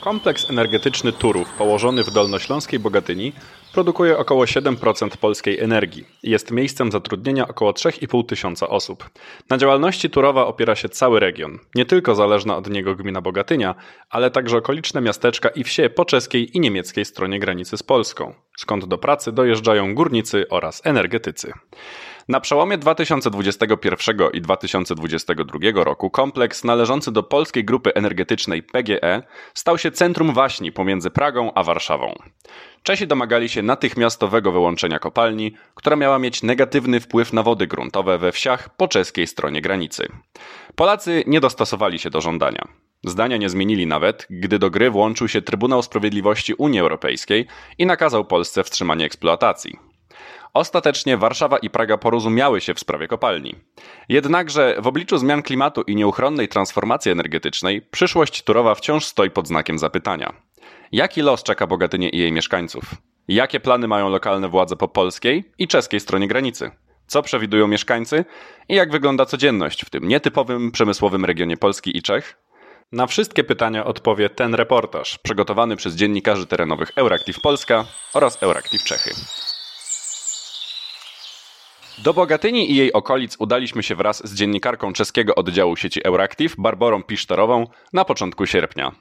Kompleks energetyczny Turów, położony w dolnośląskiej Bogatyni, produkuje około 7% polskiej energii jest miejscem zatrudnienia około 3,5 tysiąca osób. Na działalności Turowa opiera się cały region, nie tylko zależna od niego gmina Bogatynia, ale także okoliczne miasteczka i wsie po czeskiej i niemieckiej stronie granicy z Polską, skąd do pracy dojeżdżają górnicy oraz energetycy. Na przełomie 2021 i 2022 roku kompleks należący do polskiej grupy energetycznej PGE stał się centrum waśni pomiędzy Pragą a Warszawą. Czesi domagali się natychmiastowego wyłączenia kopalni, która miała mieć negatywny wpływ na wody gruntowe we wsiach po czeskiej stronie granicy. Polacy nie dostosowali się do żądania. Zdania nie zmienili nawet, gdy do gry włączył się Trybunał Sprawiedliwości Unii Europejskiej i nakazał Polsce wstrzymanie eksploatacji. Ostatecznie Warszawa i Praga porozumiały się w sprawie kopalni. Jednakże w obliczu zmian klimatu i nieuchronnej transformacji energetycznej przyszłość Turowa wciąż stoi pod znakiem zapytania. Jaki los czeka Bogatynię i jej mieszkańców? Jakie plany mają lokalne władze po polskiej i czeskiej stronie granicy? Co przewidują mieszkańcy i jak wygląda codzienność w tym nietypowym przemysłowym regionie Polski i Czech? Na wszystkie pytania odpowie ten reportaż, przygotowany przez dziennikarzy terenowych Euractiv Polska oraz Euractiv Czechy. Do Bogatyni i jej okolic udaliśmy się wraz z dziennikarką czeskiego oddziału sieci Euractiv, Barborą Pisztorową, na początku sierpnia.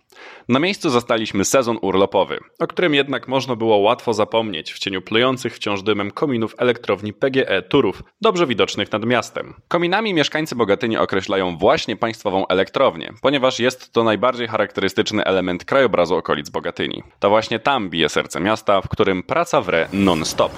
Na miejscu zastaliśmy sezon urlopowy, o którym jednak można było łatwo zapomnieć w cieniu plujących wciąż dymem kominów elektrowni PGE Turów, dobrze widocznych nad miastem. Kominami mieszkańcy Bogatyni określają właśnie państwową elektrownię, ponieważ jest to najbardziej charakterystyczny element krajobrazu okolic Bogatyni. To właśnie tam bije serce miasta, w którym praca wre non-stop.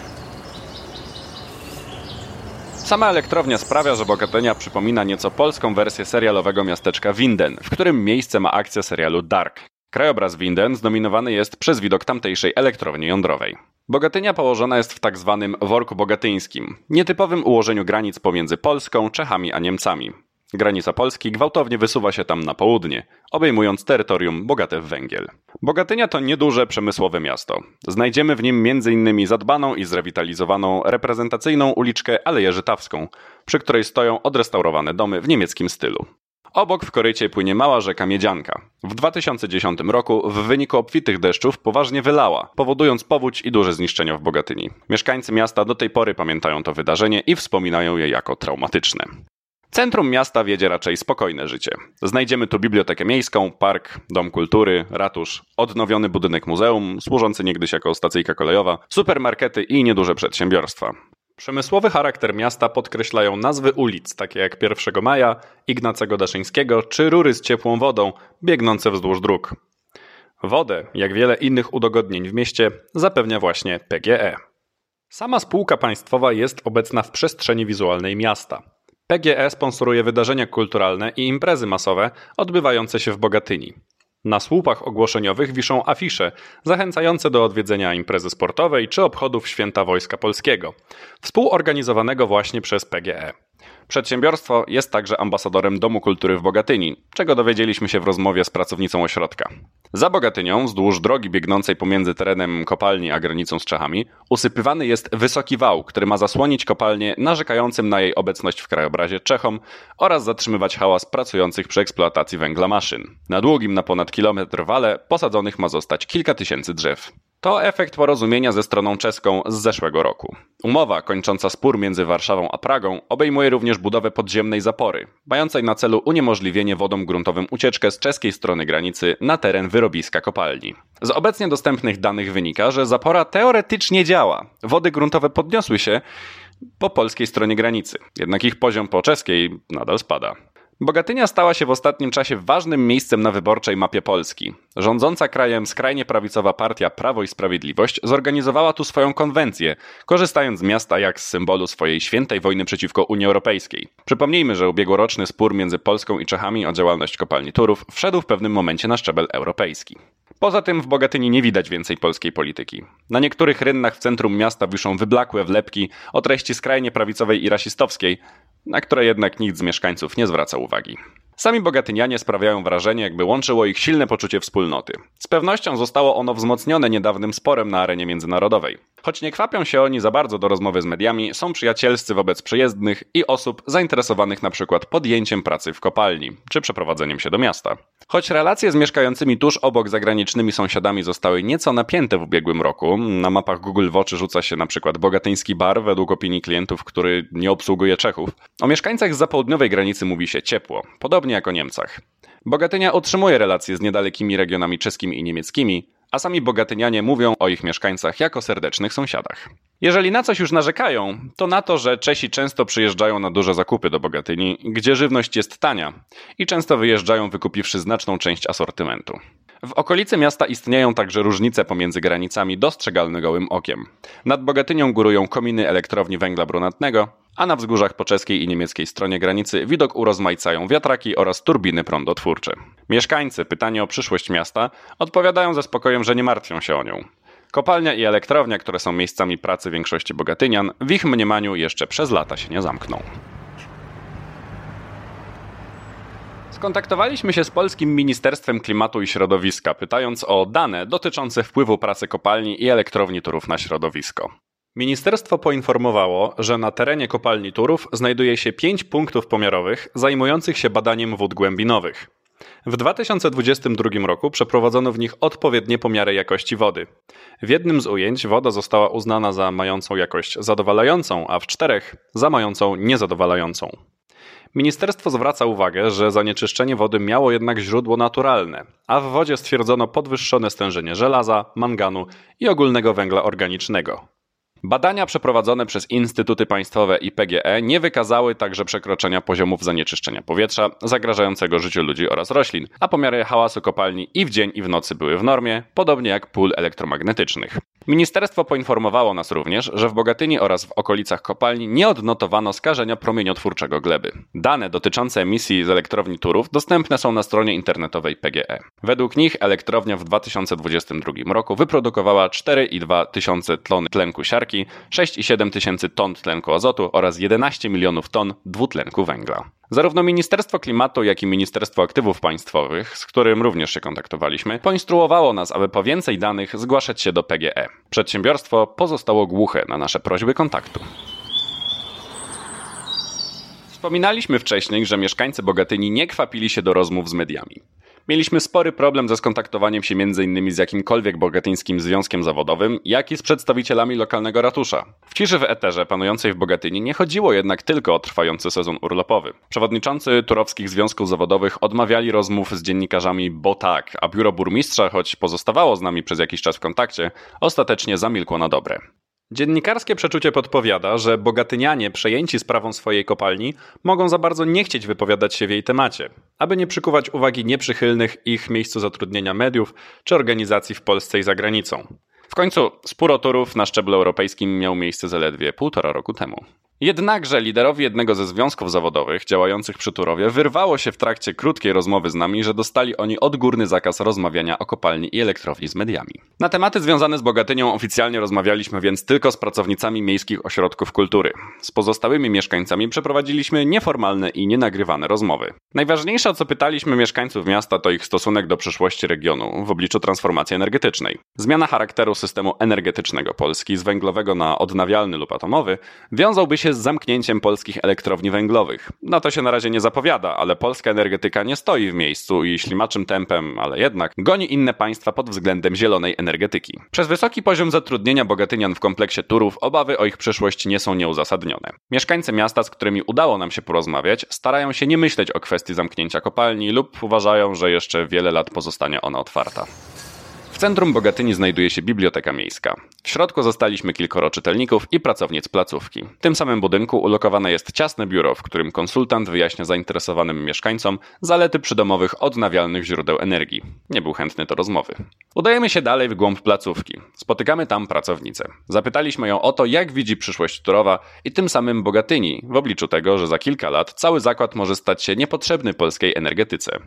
Sama elektrownia sprawia, że Bogatynia przypomina nieco polską wersję serialowego miasteczka Winden, w którym miejsce ma akcja serialu Dark. Krajobraz Winden zdominowany jest przez widok tamtejszej elektrowni jądrowej. Bogatynia położona jest w tak zwanym worku bogatyńskim, nietypowym ułożeniu granic pomiędzy Polską, Czechami a Niemcami. Granica Polski gwałtownie wysuwa się tam na południe, obejmując terytorium bogate w węgiel. Bogatynia to nieduże przemysłowe miasto. Znajdziemy w nim m.in. zadbaną i zrewitalizowaną reprezentacyjną uliczkę Aleję Żytawską, przy której stoją odrestaurowane domy w niemieckim stylu. Obok w korycie płynie mała rzeka Miedzianka. W 2010 roku w wyniku obfitych deszczów poważnie wylała, powodując powódź i duże zniszczenia w Bogatyni. Mieszkańcy miasta do tej pory pamiętają to wydarzenie i wspominają je jako traumatyczne. Centrum miasta wiedzie raczej spokojne życie. Znajdziemy tu bibliotekę miejską, park, dom kultury, ratusz, odnowiony budynek muzeum, służący niegdyś jako stacyjka kolejowa, supermarkety i nieduże przedsiębiorstwa. Przemysłowy charakter miasta podkreślają nazwy ulic, takie jak 1 Maja, Ignacego Daszyńskiego czy rury z ciepłą wodą, biegnące wzdłuż dróg. Wodę, jak wiele innych udogodnień w mieście, zapewnia właśnie PGE. Sama spółka państwowa jest obecna w przestrzeni wizualnej miasta. PGE sponsoruje wydarzenia kulturalne i imprezy masowe odbywające się w Bogatyni. Na słupach ogłoszeniowych wiszą afisze zachęcające do odwiedzenia imprezy sportowej czy obchodów Święta Wojska Polskiego, współorganizowanego właśnie przez PGE. Przedsiębiorstwo jest także ambasadorem Domu Kultury w Bogatyni, czego dowiedzieliśmy się w rozmowie z pracownicą ośrodka. Za Bogatynią, wzdłuż drogi biegnącej pomiędzy terenem kopalni a granicą z Czechami, usypywany jest wysoki wał, który ma zasłonić kopalnię narzekającym na jej obecność w krajobrazie Czechom oraz zatrzymywać hałas pracujących przy eksploatacji węgla maszyn. Na długim na ponad kilometr wale posadzonych ma zostać kilka tysięcy drzew. To efekt porozumienia ze stroną czeską z zeszłego roku. Umowa kończąca spór między Warszawą a Pragą obejmuje również budowę podziemnej zapory, mającej na celu uniemożliwienie wodom gruntowym ucieczkę z czeskiej strony granicy na teren wyrobiska kopalni. Z obecnie dostępnych danych wynika, że zapora teoretycznie działa. Wody gruntowe podniosły się po polskiej stronie granicy, jednak ich poziom po czeskiej nadal spada. Bogatynia stała się w ostatnim czasie ważnym miejscem na wyborczej mapie Polski. Rządząca krajem skrajnie prawicowa partia Prawo i Sprawiedliwość zorganizowała tu swoją konwencję, korzystając z miasta jak z symbolu swojej świętej wojny przeciwko Unii Europejskiej. Przypomnijmy, że ubiegłoroczny spór między Polską i Czechami o działalność kopalni Turów wszedł w pewnym momencie na szczebel europejski. Poza tym w Bogatyni nie widać więcej polskiej polityki. Na niektórych rynnach w centrum miasta wiszą wyblakłe wlepki o treści skrajnie prawicowej i rasistowskiej, na które jednak nikt z mieszkańców nie zwraca uwagi. Sami bogatynianie sprawiają wrażenie, jakby łączyło ich silne poczucie wspólnoty. Z pewnością zostało ono wzmocnione niedawnym sporem na arenie międzynarodowej. Choć nie kwapią się oni za bardzo do rozmowy z mediami, są przyjacielscy wobec przyjezdnych i osób zainteresowanych przykład podjęciem pracy w kopalni czy przeprowadzeniem się do miasta. Choć relacje z mieszkającymi tuż obok zagranicznymi sąsiadami zostały nieco napięte w ubiegłym roku, na mapach Google w oczy rzuca się przykład bogatyński bar według opinii klientów, który nie obsługuje Czechów. O mieszkańcach z zapołudniowej granicy mówi się ciepło, podobnie jak o Niemcach. Bogatynia utrzymuje relacje z niedalekimi regionami czeskimi i niemieckimi, a sami bogatynianie mówią o ich mieszkańcach jako serdecznych sąsiadach. Jeżeli na coś już narzekają, to na to, że Czesi często przyjeżdżają na duże zakupy do Bogatyni, gdzie żywność jest tania i często wyjeżdżają wykupiwszy znaczną część asortymentu. W okolicy miasta istnieją także różnice pomiędzy granicami dostrzegalne gołym okiem. Nad Bogatynią górują kominy elektrowni węgla brunatnego, a na wzgórzach po czeskiej i niemieckiej stronie granicy widok urozmaicają wiatraki oraz turbiny prądotwórcze. Mieszkańcy, pytanie o przyszłość miasta, odpowiadają ze spokojem, że nie martwią się o nią. Kopalnia i elektrownia, które są miejscami pracy większości bogatynian, w ich mniemaniu jeszcze przez lata się nie zamkną. Skontaktowaliśmy się z Polskim Ministerstwem Klimatu i Środowiska, pytając o dane dotyczące wpływu pracy kopalni i elektrowni Turów na środowisko. Ministerstwo poinformowało, że na terenie kopalni Turów znajduje się pięć punktów pomiarowych zajmujących się badaniem wód głębinowych. W 2022 roku przeprowadzono w nich odpowiednie pomiary jakości wody. W jednym z ujęć woda została uznana za mającą jakość zadowalającą, a w czterech za mającą niezadowalającą. Ministerstwo zwraca uwagę, że zanieczyszczenie wody miało jednak źródło naturalne, a w wodzie stwierdzono podwyższone stężenie żelaza, manganu i ogólnego węgla organicznego. Badania przeprowadzone przez instytuty państwowe i PGE nie wykazały także przekroczenia poziomów zanieczyszczenia powietrza zagrażającego życiu ludzi oraz roślin, a pomiary hałasu kopalni i w dzień i w nocy były w normie, podobnie jak pól elektromagnetycznych. Ministerstwo poinformowało nas również, że w Bogatyni oraz w okolicach kopalni nie odnotowano skażenia promieniotwórczego gleby. Dane dotyczące emisji z elektrowni Turów dostępne są na stronie internetowej PGE. Według nich elektrownia w 2022 roku wyprodukowała 4,2 tysiące ton tlenku siarki, 6,7 tysięcy ton tlenku azotu oraz 11 milionów ton dwutlenku węgla. Zarówno Ministerstwo Klimatu, jak i Ministerstwo Aktywów Państwowych, z którym również się kontaktowaliśmy, poinstruowało nas, aby po więcej danych zgłaszać się do PGE. Przedsiębiorstwo pozostało głuche na nasze prośby kontaktu. Wspominaliśmy wcześniej, że mieszkańcy Bogatyni nie kwapili się do rozmów z mediami. Mieliśmy spory problem ze skontaktowaniem się m.in. z jakimkolwiek bogatyńskim związkiem zawodowym, jak i z przedstawicielami lokalnego ratusza. W ciszy w eterze panującej w Bogatyni nie chodziło jednak tylko o trwający sezon urlopowy. Przewodniczący turowskich związków zawodowych odmawiali rozmów z dziennikarzami, bo tak, a biuro burmistrza, choć pozostawało z nami przez jakiś czas w kontakcie, ostatecznie zamilkło na dobre. Dziennikarskie przeczucie podpowiada, że bogatynianie przejęci sprawą swojej kopalni mogą za bardzo nie chcieć wypowiadać się w jej temacie, aby nie przykuwać uwagi nieprzychylnych ich miejscu zatrudnienia mediów czy organizacji w Polsce i za granicą. W końcu spór o na szczeblu europejskim miał miejsce zaledwie półtora roku temu. Jednakże liderowi jednego ze związków zawodowych działających przy Turowie wyrwało się w trakcie krótkiej rozmowy z nami, że dostali oni odgórny zakaz rozmawiania o kopalni i elektrowni z mediami. Na tematy związane z Bogatynią oficjalnie rozmawialiśmy więc tylko z pracownicami miejskich ośrodków kultury. Z pozostałymi mieszkańcami przeprowadziliśmy nieformalne i nienagrywane rozmowy. Najważniejsze, o co pytaliśmy mieszkańców miasta, to ich stosunek do przyszłości regionu w obliczu transformacji energetycznej. Zmiana charakteru systemu energetycznego Polski z węglowego na odnawialny lub atomowy wiązałby się z zamknięciem polskich elektrowni węglowych. Na to się na razie nie zapowiada, ale polska energetyka nie stoi w miejscu i ślimaczym tempem, ale jednak, goni inne państwa pod względem zielonej energetyki. Przez wysoki poziom zatrudnienia bogatynian w kompleksie Turów obawy o ich przyszłość nie są nieuzasadnione. Mieszkańcy miasta, z którymi udało nam się porozmawiać, starają się nie myśleć o kwestii zamknięcia kopalni lub uważają, że jeszcze wiele lat pozostanie ona otwarta centrum Bogatyni znajduje się biblioteka miejska. W środku zostaliśmy kilkoro czytelników i pracownic placówki. W tym samym budynku ulokowane jest ciasne biuro, w którym konsultant wyjaśnia zainteresowanym mieszkańcom zalety przydomowych odnawialnych źródeł energii. Nie był chętny do rozmowy. Udajemy się dalej w głąb placówki. Spotykamy tam pracownicę. Zapytaliśmy ją o to, jak widzi przyszłość Turowa i tym samym Bogatyni, w obliczu tego, że za kilka lat cały zakład może stać się niepotrzebny polskiej energetyce.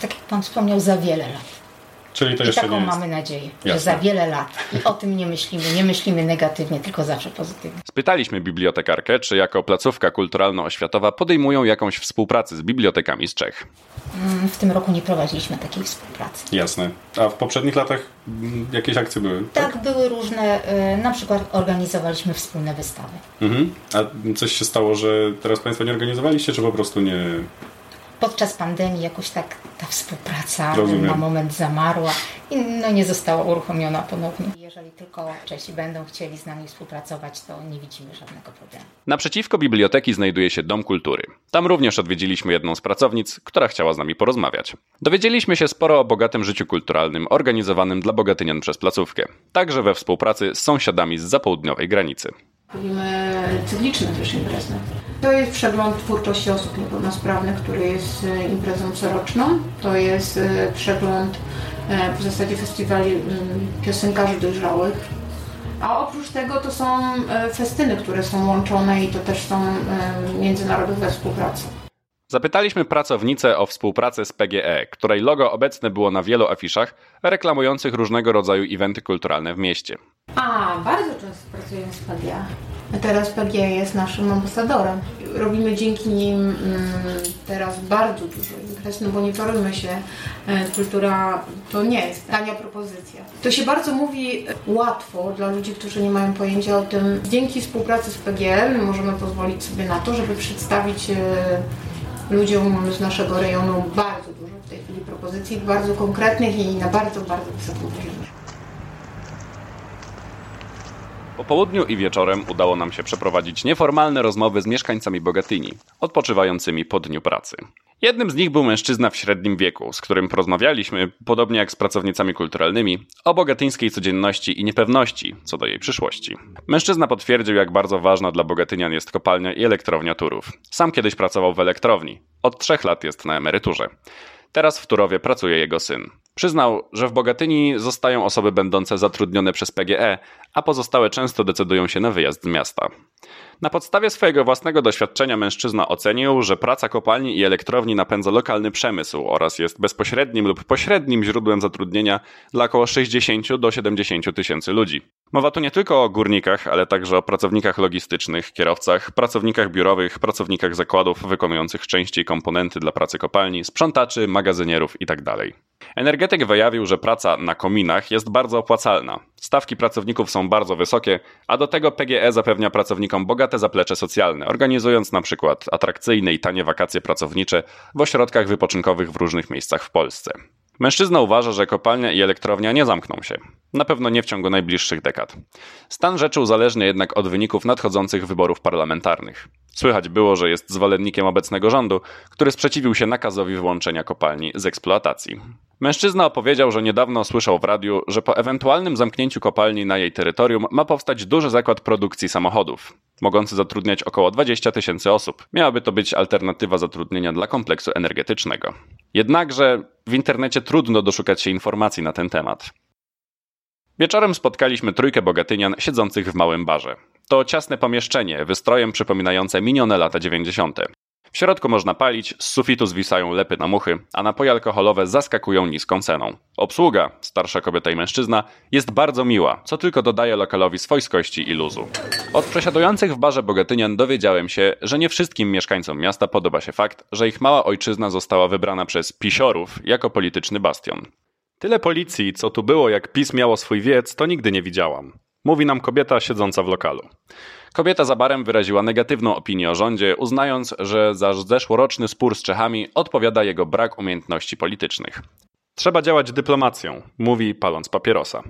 Tak jak pan wspomniał, za wiele lat Czyli to I jeszcze taką nie jest. mamy nadzieję, że Jasne. za wiele lat. I o tym nie myślimy. Nie myślimy negatywnie, tylko zawsze pozytywnie. Spytaliśmy bibliotekarkę, czy jako placówka kulturalno-oświatowa podejmują jakąś współpracę z bibliotekami z Czech. Mm, W tym roku nie prowadziliśmy takiej współpracy. Jasne. A w poprzednich latach mm, jakieś akcje były? Tak, były różne, y, na przykład organizowaliśmy wspólne wystawy. Mhm. A coś się stało, że teraz Państwo nie organizowaliście, czy po prostu nie... Podczas pandemii jakoś tak ta współpraca Rozumiem. na moment zamarła i no nie została uruchomiona ponownie. Jeżeli tylko Czesi będą chcieli z nami współpracować, to nie widzimy żadnego problemu. Naprzeciwko biblioteki znajduje się Dom Kultury. Tam również odwiedziliśmy jedną z pracownic, która chciała z nami porozmawiać. Dowiedzieliśmy się sporo o bogatym życiu kulturalnym organizowanym dla bogatynian przez placówkę, także we współpracy z sąsiadami z zapołudniowej granicy. Robimy cykliczne też imprezy. To jest przegląd twórczości osób niepełnosprawnych, który jest e, imprezą coroczną. To jest e, przegląd e, w zasadzie festiwali mm, piosenkarzy dojrzałych. A oprócz tego to są festyny, które są łączone i to też są międzynarodowe współprace. Zapytaliśmy pracownicę o współpracę z PGE, której logo obecne było na wielu afiszach reklamujących różnego rodzaju eventy kulturalne w mieście. A, bardzo często pracujemy z PGA. Teraz PGA jest naszym ambasadorem. Robimy dzięki nim mm, teraz bardzo dużo imprez, no bo nie czarujmy się, e, kultura to nie jest tania propozycja. To się bardzo mówi łatwo dla ludzi, którzy nie mają pojęcia o tym. Dzięki współpracy z my możemy pozwolić sobie na to, żeby przedstawić e, ludziom z naszego rejonu bardzo dużo w tej chwili propozycji, bardzo konkretnych i na bardzo, bardzo wysokim poziomie. Po południu i wieczorem udało nam się przeprowadzić nieformalne rozmowy z mieszkańcami Bogatyni, odpoczywającymi po dniu pracy. Jednym z nich był mężczyzna w średnim wieku, z którym porozmawialiśmy, podobnie jak z pracownicami kulturalnymi, o bogatyńskiej codzienności i niepewności co do jej przyszłości. Mężczyzna potwierdził, jak bardzo ważna dla bogatynian jest kopalnia i elektrownia Turów. Sam kiedyś pracował w elektrowni. Od trzech lat jest na emeryturze. Teraz w Turowie pracuje jego syn. Przyznał, że w Bogatyni zostają osoby będące zatrudnione przez PGE, a pozostałe często decydują się na wyjazd z miasta. Na podstawie swojego własnego doświadczenia mężczyzna ocenił, że praca kopalni i elektrowni napędza lokalny przemysł oraz jest bezpośrednim lub pośrednim źródłem zatrudnienia dla około 60 do 70 tysięcy ludzi. Mowa tu nie tylko o górnikach, ale także o pracownikach logistycznych, kierowcach, pracownikach biurowych, pracownikach zakładów wykonujących części i komponenty dla pracy kopalni, sprzątaczy, magazynierów itd. Energetyk wyjawił, że praca na kominach jest bardzo opłacalna. Stawki pracowników są bardzo wysokie, a do tego PGE zapewnia pracownikom bogate zaplecze socjalne, organizując na przykład atrakcyjne i tanie wakacje pracownicze w ośrodkach wypoczynkowych w różnych miejscach w Polsce. Mężczyzna uważa, że kopalnia i elektrownia nie zamkną się. Na pewno nie w ciągu najbliższych dekad. Stan rzeczy uzależnia jednak od wyników nadchodzących wyborów parlamentarnych. Słychać było, że jest zwolennikiem obecnego rządu, który sprzeciwił się nakazowi wyłączenia kopalni z eksploatacji. Mężczyzna opowiedział, że niedawno słyszał w radiu, że po ewentualnym zamknięciu kopalni na jej terytorium ma powstać duży zakład produkcji samochodów, mogący zatrudniać około 20 tysięcy osób. Miałaby to być alternatywa zatrudnienia dla kompleksu energetycznego. Jednakże w internecie trudno doszukać się informacji na ten temat. Wieczorem spotkaliśmy trójkę bogatynian siedzących w małym barze. To ciasne pomieszczenie, wystrojem przypominające minione lata 90. W środku można palić, z sufitu zwisają lepy na muchy, a napoje alkoholowe zaskakują niską ceną. Obsługa, starsza kobieta i mężczyzna, jest bardzo miła, co tylko dodaje lokalowi swojskości i luzu. Od przesiadujących w barze bogatynian dowiedziałem się, że nie wszystkim mieszkańcom miasta podoba się fakt, że ich mała ojczyzna została wybrana przez pisiorów jako polityczny bastion. Tyle policji, co tu było, jak PiS miało swój wiec, to nigdy nie widziałam. Mówi nam kobieta siedząca w lokalu. Kobieta za barem wyraziła negatywną opinię o rządzie, uznając, że za zeszłoroczny spór z Czechami odpowiada jego brak umiejętności politycznych. Trzeba działać dyplomacją, mówi paląc papierosa.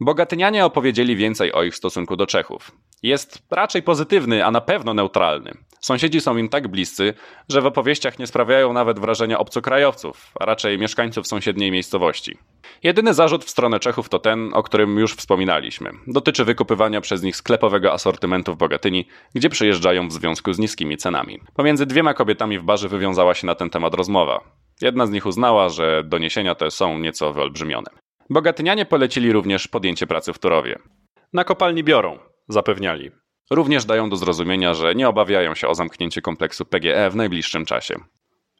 Bogatynianie opowiedzieli więcej o ich stosunku do Czechów. Jest raczej pozytywny, a na pewno neutralny. Sąsiedzi są im tak bliscy, że w opowieściach nie sprawiają nawet wrażenia obcokrajowców, a raczej mieszkańców sąsiedniej miejscowości. Jedyny zarzut w stronę Czechów to ten, o którym już wspominaliśmy. Dotyczy wykupywania przez nich sklepowego asortymentu w Bogatyni, gdzie przyjeżdżają w związku z niskimi cenami. Pomiędzy dwiema kobietami w barze wywiązała się na ten temat rozmowa. Jedna z nich uznała, że doniesienia te są nieco wyolbrzymione. Bogatynianie polecili również podjęcie pracy w Turowie. Na kopalni biorą, zapewniali. Również dają do zrozumienia, że nie obawiają się o zamknięcie kompleksu PGE w najbliższym czasie.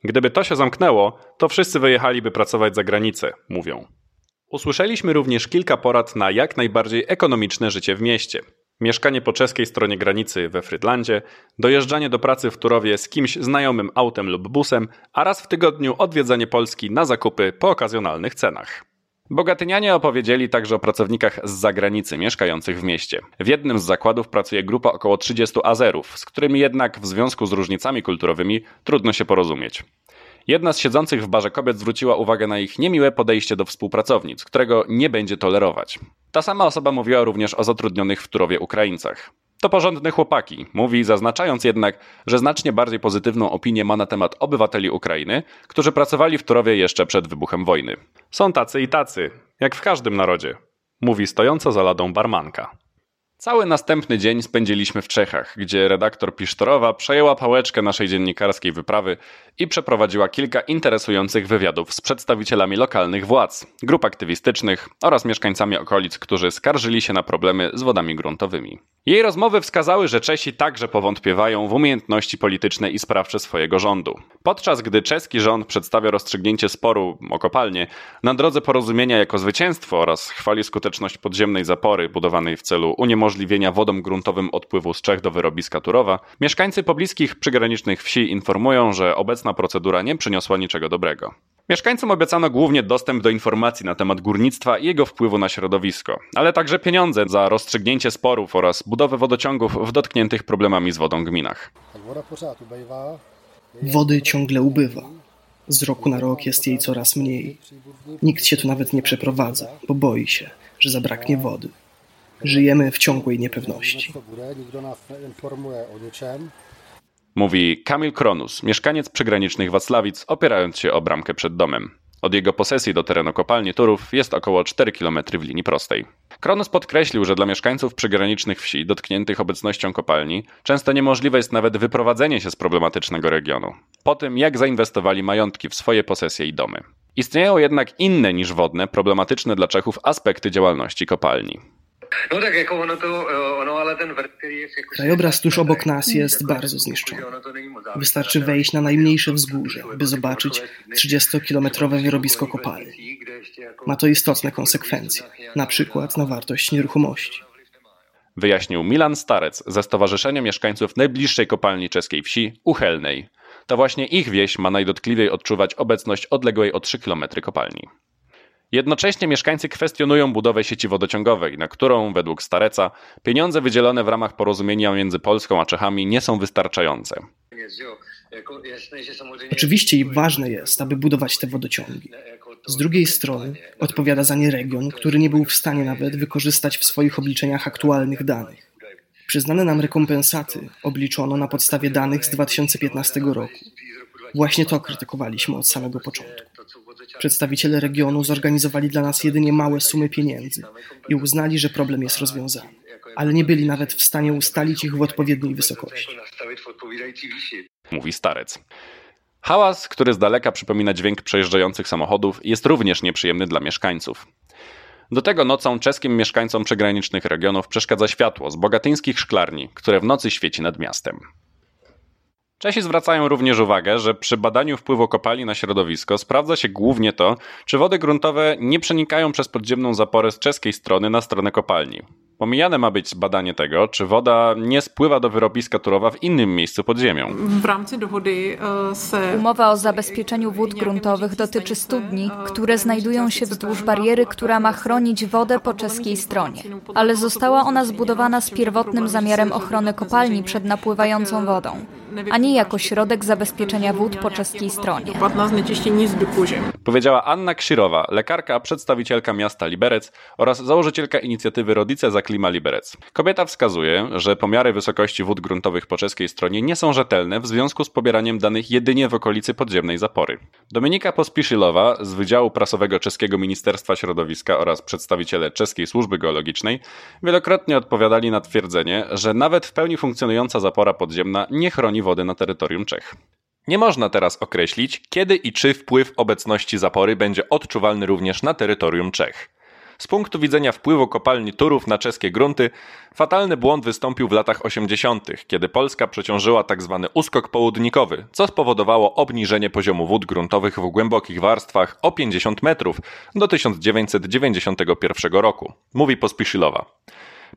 Gdyby to się zamknęło, to wszyscy wyjechaliby pracować za granicę, mówią. Usłyszeliśmy również kilka porad na jak najbardziej ekonomiczne życie w mieście. Mieszkanie po czeskiej stronie granicy we Frydlandzie, dojeżdżanie do pracy w Turowie z kimś znajomym autem lub busem, a raz w tygodniu odwiedzanie Polski na zakupy po okazjonalnych cenach. Bogatynianie opowiedzieli także o pracownikach z zagranicy mieszkających w mieście. W jednym z zakładów pracuje grupa około 30 Azerów, z którymi jednak w związku z różnicami kulturowymi trudno się porozumieć. Jedna z siedzących w barze kobiet zwróciła uwagę na ich niemiłe podejście do współpracownic, którego nie będzie tolerować. Ta sama osoba mówiła również o zatrudnionych w Turowie Ukraińcach. To porządne chłopaki, mówi, zaznaczając jednak, że znacznie bardziej pozytywną opinię ma na temat obywateli Ukrainy, którzy pracowali w Turowie jeszcze przed wybuchem wojny. Są tacy i tacy, jak w każdym narodzie, mówi stojąca za ladą barmanka. Cały następny dzień spędziliśmy w Czechach, gdzie redaktor Pisztorowa przejęła pałeczkę naszej dziennikarskiej wyprawy i przeprowadziła kilka interesujących wywiadów z przedstawicielami lokalnych władz, grup aktywistycznych oraz mieszkańcami okolic, którzy skarżyli się na problemy z wodami gruntowymi. Jej rozmowy wskazały, że Czesi także powątpiewają w umiejętności polityczne i sprawcze swojego rządu. Podczas gdy czeski rząd przedstawia rozstrzygnięcie sporu o kopalnię na drodze porozumienia jako zwycięstwo oraz chwali skuteczność podziemnej zapory budowanej w celu uniemożliwienia wodom gruntowym odpływu z Czech do wyrobiska Turowa, mieszkańcy pobliskich przygranicznych wsi informują, że obecna procedura nie przyniosła niczego dobrego. Mieszkańcom obiecano głównie dostęp do informacji na temat górnictwa i jego wpływu na środowisko, ale także pieniądze za rozstrzygnięcie sporów oraz budowę wodociągów w dotkniętych problemami z wodą gminach. Wody ciągle ubywa. Z roku na rok jest jej coraz mniej. Nikt się tu nawet nie przeprowadza, bo boi się, że zabraknie wody. Żyjemy w ciągłej niepewności. Mówi Kamil Kronus, mieszkaniec przygranicznych Wacławic, opierając się o bramkę przed domem. Od jego posesji do terenu kopalni Turów jest około 4 km w linii prostej. Kronus podkreślił, że dla mieszkańców przygranicznych wsi dotkniętych obecnością kopalni często niemożliwe jest nawet wyprowadzenie się z problematycznego regionu. Po tym, jak zainwestowali majątki w swoje posesje i domy. Istnieją jednak inne niż wodne, problematyczne dla Czechów aspekty działalności kopalni. No tak, jako ono to, ono, ale ten wrt, který jest jako Krajobraz tuż obok nas jest bardzo zniszczony. Wystarczy wejść na najmniejsze wzgórze, by zobaczyć 30-kilometrowe wyrobisko kopalni. Ma to istotne konsekwencje, na przykład na wartość nieruchomości. Wyjaśnił Milan Starec ze Stowarzyszenia Mieszkańców najbliższej kopalni czeskiej wsi, Uchelnej. To właśnie ich wieś ma najdotkliwiej odczuwać obecność odległej o 3 km kopalni. Jednocześnie mieszkańcy kwestionują budowę sieci wodociągowej, na którą, według Stareca, pieniądze wydzielone w ramach porozumienia między Polską a Czechami nie są wystarczające. Oczywiście ważne jest, aby budować te wodociągi. Z drugiej strony odpowiada za nie region, który nie był w stanie nawet wykorzystać w swoich obliczeniach aktualnych danych. Przyznane nam rekompensaty obliczono na podstawie danych z 2015 roku. Właśnie to krytykowaliśmy od samego początku. Przedstawiciele regionu zorganizowali dla nas jedynie małe sumy pieniędzy i uznali, że problem jest rozwiązany, ale nie byli nawet w stanie ustalić ich w odpowiedniej wysokości. Mówi starec. Hałas, który z daleka przypomina dźwięk przejeżdżających samochodów, jest również nieprzyjemny dla mieszkańców. Do tego nocą czeskim mieszkańcom przygranicznych regionów przeszkadza światło z bogatyńskich szklarni, które w nocy świeci nad miastem. Czesi zwracają również uwagę, że przy badaniu wpływu kopalni na środowisko sprawdza się głównie to, czy wody gruntowe nie przenikają przez podziemną zaporę z czeskiej strony na stronę kopalni. Pomijane ma być badanie tego, czy woda nie spływa do wyrobiska Turowa w innym miejscu pod ziemią. E, Umowa o zabezpieczeniu wód gruntowych dotyczy studni, które znajdują się wzdłuż bariery, która ma chronić wodę po czeskiej stronie. Ale została ona zbudowana z pierwotnym zamiarem ochrony kopalni przed napływającą wodą a nie jako środek zabezpieczenia wód po czeskiej stronie. Powiedziała Anna Ksirowa, lekarka, przedstawicielka miasta Liberec oraz założycielka inicjatywy Rodice za Klima Liberec. Kobieta wskazuje, że pomiary wysokości wód gruntowych po czeskiej stronie nie są rzetelne w związku z pobieraniem danych jedynie w okolicy podziemnej zapory. Dominika Pospiszylowa z Wydziału Prasowego Czeskiego Ministerstwa Środowiska oraz przedstawiciele Czeskiej Służby Geologicznej wielokrotnie odpowiadali na twierdzenie, że nawet w pełni funkcjonująca zapora podziemna nie chroni wody na terytorium Czech. Nie można teraz określić, kiedy i czy wpływ obecności zapory będzie odczuwalny również na terytorium Czech. Z punktu widzenia wpływu kopalni Turów na czeskie grunty, fatalny błąd wystąpił w latach 80., kiedy Polska przeciążyła tzw. Tak uskok południkowy, co spowodowało obniżenie poziomu wód gruntowych w głębokich warstwach o 50 metrów do 1991 roku, mówi Pospiszylowa.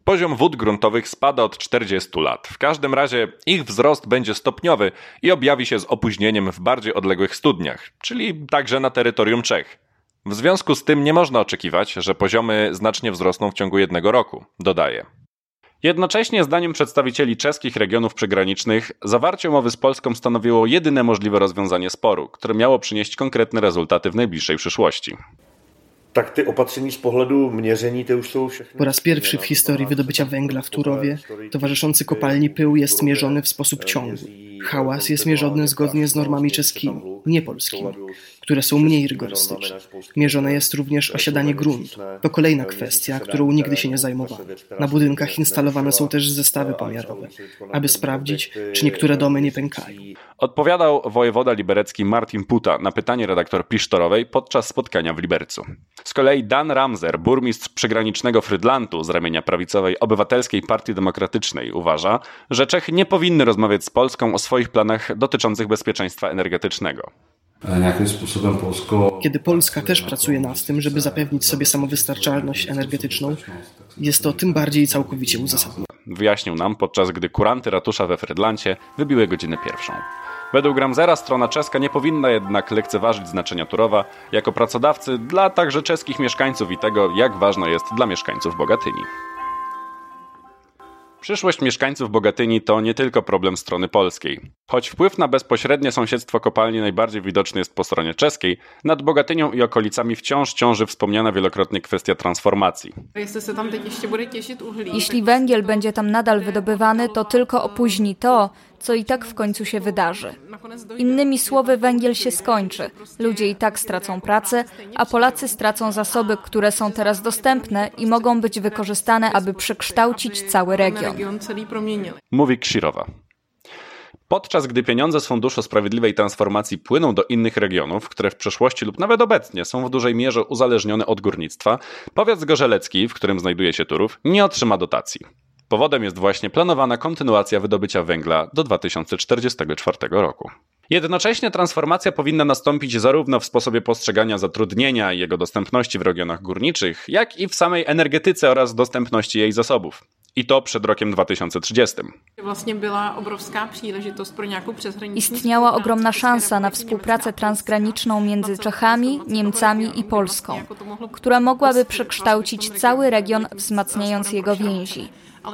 Poziom wód gruntowych spada od 40 lat. W każdym razie ich wzrost będzie stopniowy i objawi się z opóźnieniem w bardziej odległych studniach, czyli także na terytorium Czech. W związku z tym nie można oczekiwać, że poziomy znacznie wzrosną w ciągu jednego roku, dodaje. Jednocześnie, zdaniem przedstawicieli czeskich regionów przygranicznych, zawarcie umowy z Polską stanowiło jedyne możliwe rozwiązanie sporu, które miało przynieść konkretne rezultaty w najbliższej przyszłości. Tak ty opatření z pohledu měření to już są všechny. Po raz pierwszy w historii wydobycia węgla w Turowie towarzyszący kopalni pył jest mierzony w sposób ciągły. Hałas jest mierzony zgodnie z normami czeskimi, nie polskimi, które są mniej rygorystyczne. Mierzone jest również osiadanie gruntu. To kolejna kwestia, którą nigdy się nie zajmowano. Na budynkach instalowane są też zestawy pomiarowe, aby sprawdzić, czy niektóre domy nie pękają. Odpowiadał wojewoda liberecki Martin Puta na pytanie redaktor Pisztorowej podczas spotkania w Libercu. Z kolei Dan Ramser, burmistrz przygranicznego Frydlantu z ramienia prawicowej Obywatelskiej Partii Demokratycznej, uważa, że Czechy nie powinny rozmawiać z Polską o swoich planach dotyczących bezpieczeństwa energetycznego. Kiedy Polska też pracuje nad tym, żeby zapewnić sobie samowystarczalność energetyczną, jest to tym bardziej całkowicie uzasadnione. Wyjaśnił nam, podczas gdy kuranty ratusza we Frydlancie wybiły godzinę pierwszą. Według Ramzera strona czeska nie powinna jednak lekceważyć znaczenia Turowa jako pracodawcy dla także czeskich mieszkańców i tego, jak ważna jest dla mieszkańców Bogatyni. Przyszłość mieszkańców Bogatyni to nie tylko problem strony polskiej. Choć wpływ na bezpośrednie sąsiedztwo kopalni najbardziej widoczny jest po stronie czeskiej, nad Bogatynią i okolicami wciąż ciąży wspomniana wielokrotnie kwestia transformacji. Jeśli węgiel będzie tam nadal wydobywany, to tylko opóźni to, co i tak w końcu się wydarzy. Innymi słowy, węgiel się skończy. Ludzie i tak stracą pracę, a Polacy stracą zasoby, które są teraz dostępne i mogą być wykorzystane, aby przekształcić cały region. Mówi Ksirowa. Podczas gdy pieniądze z Funduszu Sprawiedliwej Transformacji płyną do innych regionów, które w przeszłości lub nawet obecnie są w dużej mierze uzależnione od górnictwa, powiat zgorzelecki, w którym znajduje się Turów, nie otrzyma dotacji. Powodem jest właśnie planowana kontynuacja wydobycia węgla do 2044 roku. Jednocześnie transformacja powinna nastąpić zarówno w sposobie postrzegania zatrudnienia i jego dostępności w regionach górniczych, jak i w samej energetyce oraz dostępności jej zasobów. I to przed rokiem 2030. Istniała ogromna szansa na współpracę transgraniczną między Czechami, Niemcami i Polską, która mogłaby przekształcić cały region, wzmacniając jego więzi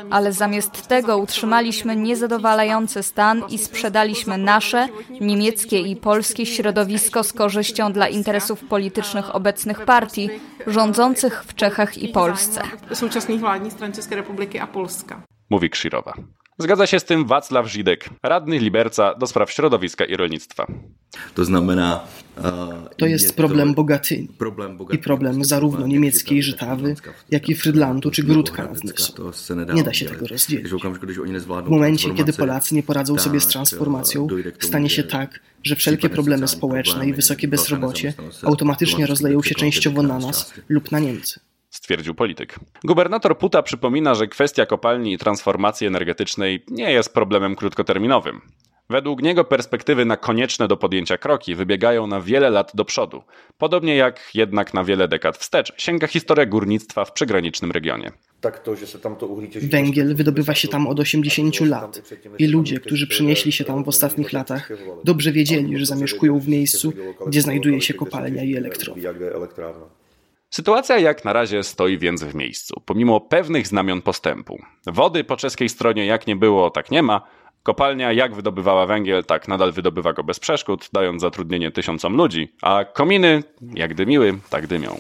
ale zamiast tego utrzymaliśmy niezadowalający stan i sprzedaliśmy nasze, niemieckie i polskie środowisko z korzyścią dla interesów politycznych obecnych partii rządzących w Czechach i Polsce. Mówi Krzyrowa. Zgadza się z tym Wacław Żidek, radny Liberca do spraw środowiska i rolnictwa. To znamená... To jest problem Bogatyni i problem zarówno niemieckiej Żytawy, jak i Frydlandu czy Grudka nad Nysą. Nie da się tego rozdzielić. W momencie, kiedy Polacy nie poradzą sobie z transformacją, stanie się tak, że wszelkie problemy społeczne i wysokie bezrobocie automatycznie rozleją się częściowo na nas lub na Niemcy stwierdził polityk. Gubernator Puta przypomina, że kwestia kopalni i transformacji energetycznej nie jest problemem krótkoterminowym. Według niego perspektywy na konieczne do podjęcia kroki wybiegają na wiele lat do przodu, podobnie jak jednak na wiele dekad wstecz sięga historia górnictwa w przygranicznym regionie. Tak Węgiel wydobywa się tam od 80 lat i ludzie, którzy przynieśli się tam w ostatnich latach, dobrze wiedzieli, że zamieszkują w miejscu, gdzie znajduje się kopalnia i elektrownia. Sytuacja jak na razie stoi więc w miejscu, pomimo pewnych znamion postępu. Wody po czeskiej stronie jak nie było, tak nie ma. Kopalnia jak wydobywała węgiel, tak nadal wydobywa go bez przeszkód, dając zatrudnienie tysiącom ludzi, a kominy jak dymiły, tak dymią.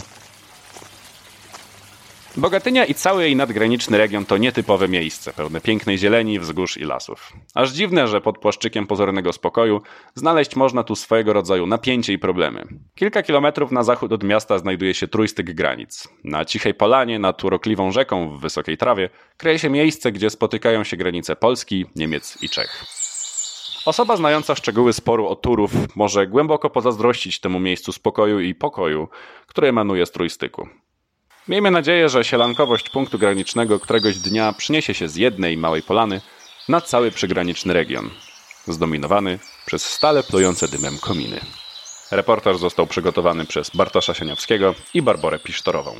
Bogatynia i cały jej nadgraniczny region to nietypowe miejsce, pełne pięknej zieleni, wzgórz i lasów. Aż dziwne, że pod płaszczykiem pozornego spokoju znaleźć można tu swojego rodzaju napięcie i problemy. Kilka kilometrów na zachód od miasta znajduje się trójstyk granic. Na cichej polanie, nad urokliwą rzeką w wysokiej trawie, kryje się miejsce, gdzie spotykają się granice Polski, Niemiec i Czech. Osoba znająca szczegóły sporu o Turów może głęboko pozazdrościć temu miejscu spokoju i pokoju, które emanuje z trójstyku. Miejmy nadzieję, że sielankowość punktu granicznego któregoś dnia przyniesie się z jednej małej polany na cały przygraniczny region, zdominowany przez stale plujące dymem kominy. Reportaż został przygotowany przez Bartosza Sieniawskiego i Barborę Pisztorową.